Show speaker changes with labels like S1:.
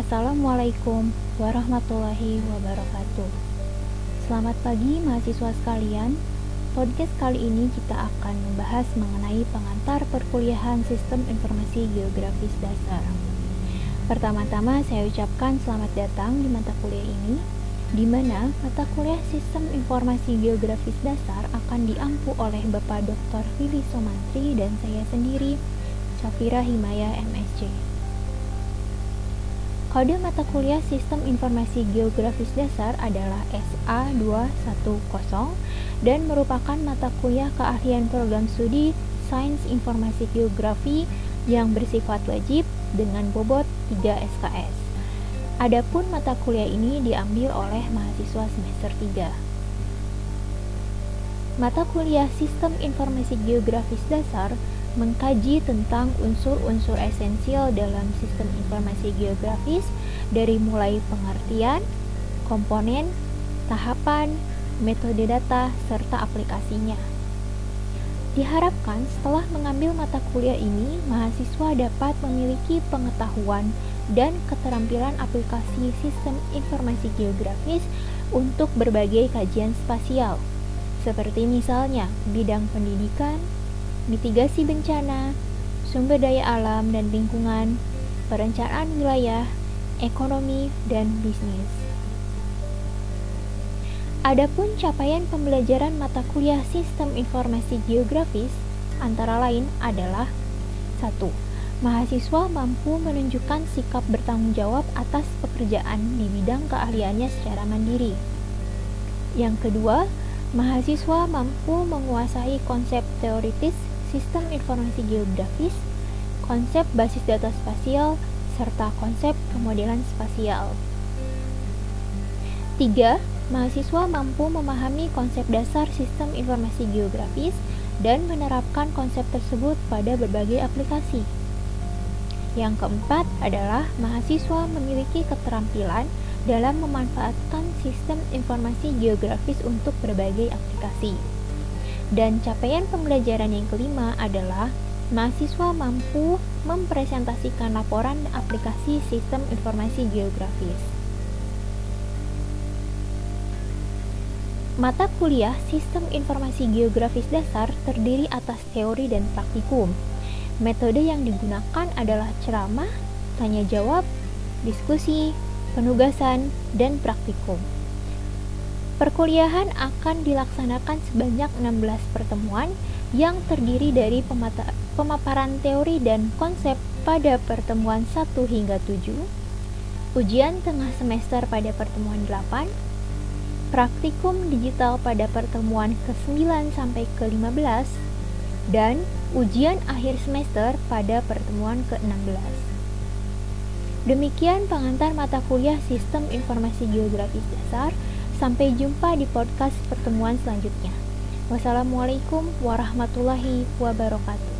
S1: Assalamualaikum warahmatullahi wabarakatuh. Selamat pagi mahasiswa sekalian. Podcast kali ini kita akan membahas mengenai pengantar perkuliahan Sistem Informasi Geografis Dasar. Pertama-tama saya ucapkan selamat datang di mata kuliah ini, di mana mata kuliah Sistem Informasi Geografis Dasar akan diampu oleh Bapak Dr. Fili Somantri dan saya sendiri, Safira Himaya MSC. Kode mata kuliah Sistem Informasi Geografis Dasar adalah SA210 dan merupakan mata kuliah keahlian program studi Sains Informasi Geografi yang bersifat wajib dengan bobot 3 SKS. Adapun mata kuliah ini diambil oleh mahasiswa semester 3. Mata kuliah Sistem Informasi Geografis Dasar mengkaji tentang unsur-unsur esensial dalam sistem informasi geografis dari mulai pengertian, komponen, tahapan, metode data, serta aplikasinya. Diharapkan setelah mengambil mata kuliah ini, mahasiswa dapat memiliki pengetahuan dan keterampilan aplikasi sistem informasi geografis untuk berbagai kajian spasial, seperti misalnya bidang pendidikan, mitigasi bencana, sumber daya alam dan lingkungan, perencanaan wilayah, ekonomi, dan bisnis. Adapun capaian pembelajaran mata kuliah Sistem Informasi Geografis antara lain adalah 1. Mahasiswa mampu menunjukkan sikap bertanggung jawab atas pekerjaan di bidang keahliannya secara mandiri. Yang kedua, mahasiswa mampu menguasai konsep teoritis sistem informasi geografis, konsep basis data spasial, serta konsep pemodelan spasial. 3. Mahasiswa mampu memahami konsep dasar sistem informasi geografis dan menerapkan konsep tersebut pada berbagai aplikasi. Yang keempat adalah mahasiswa memiliki keterampilan dalam memanfaatkan sistem informasi geografis untuk berbagai aplikasi. Dan capaian pembelajaran yang kelima adalah mahasiswa mampu mempresentasikan laporan aplikasi sistem informasi geografis. Mata kuliah Sistem Informasi Geografis Dasar terdiri atas teori dan praktikum. Metode yang digunakan adalah ceramah, tanya jawab, diskusi, penugasan, dan praktikum. Perkuliahan akan dilaksanakan sebanyak 16 pertemuan yang terdiri dari pemaparan teori dan konsep pada pertemuan 1 hingga 7, ujian tengah semester pada pertemuan 8, praktikum digital pada pertemuan ke-9 sampai ke-15, dan ujian akhir semester pada pertemuan ke-16. Demikian pengantar mata kuliah Sistem Informasi Geografis Dasar Sampai jumpa di podcast pertemuan selanjutnya. Wassalamualaikum warahmatullahi wabarakatuh.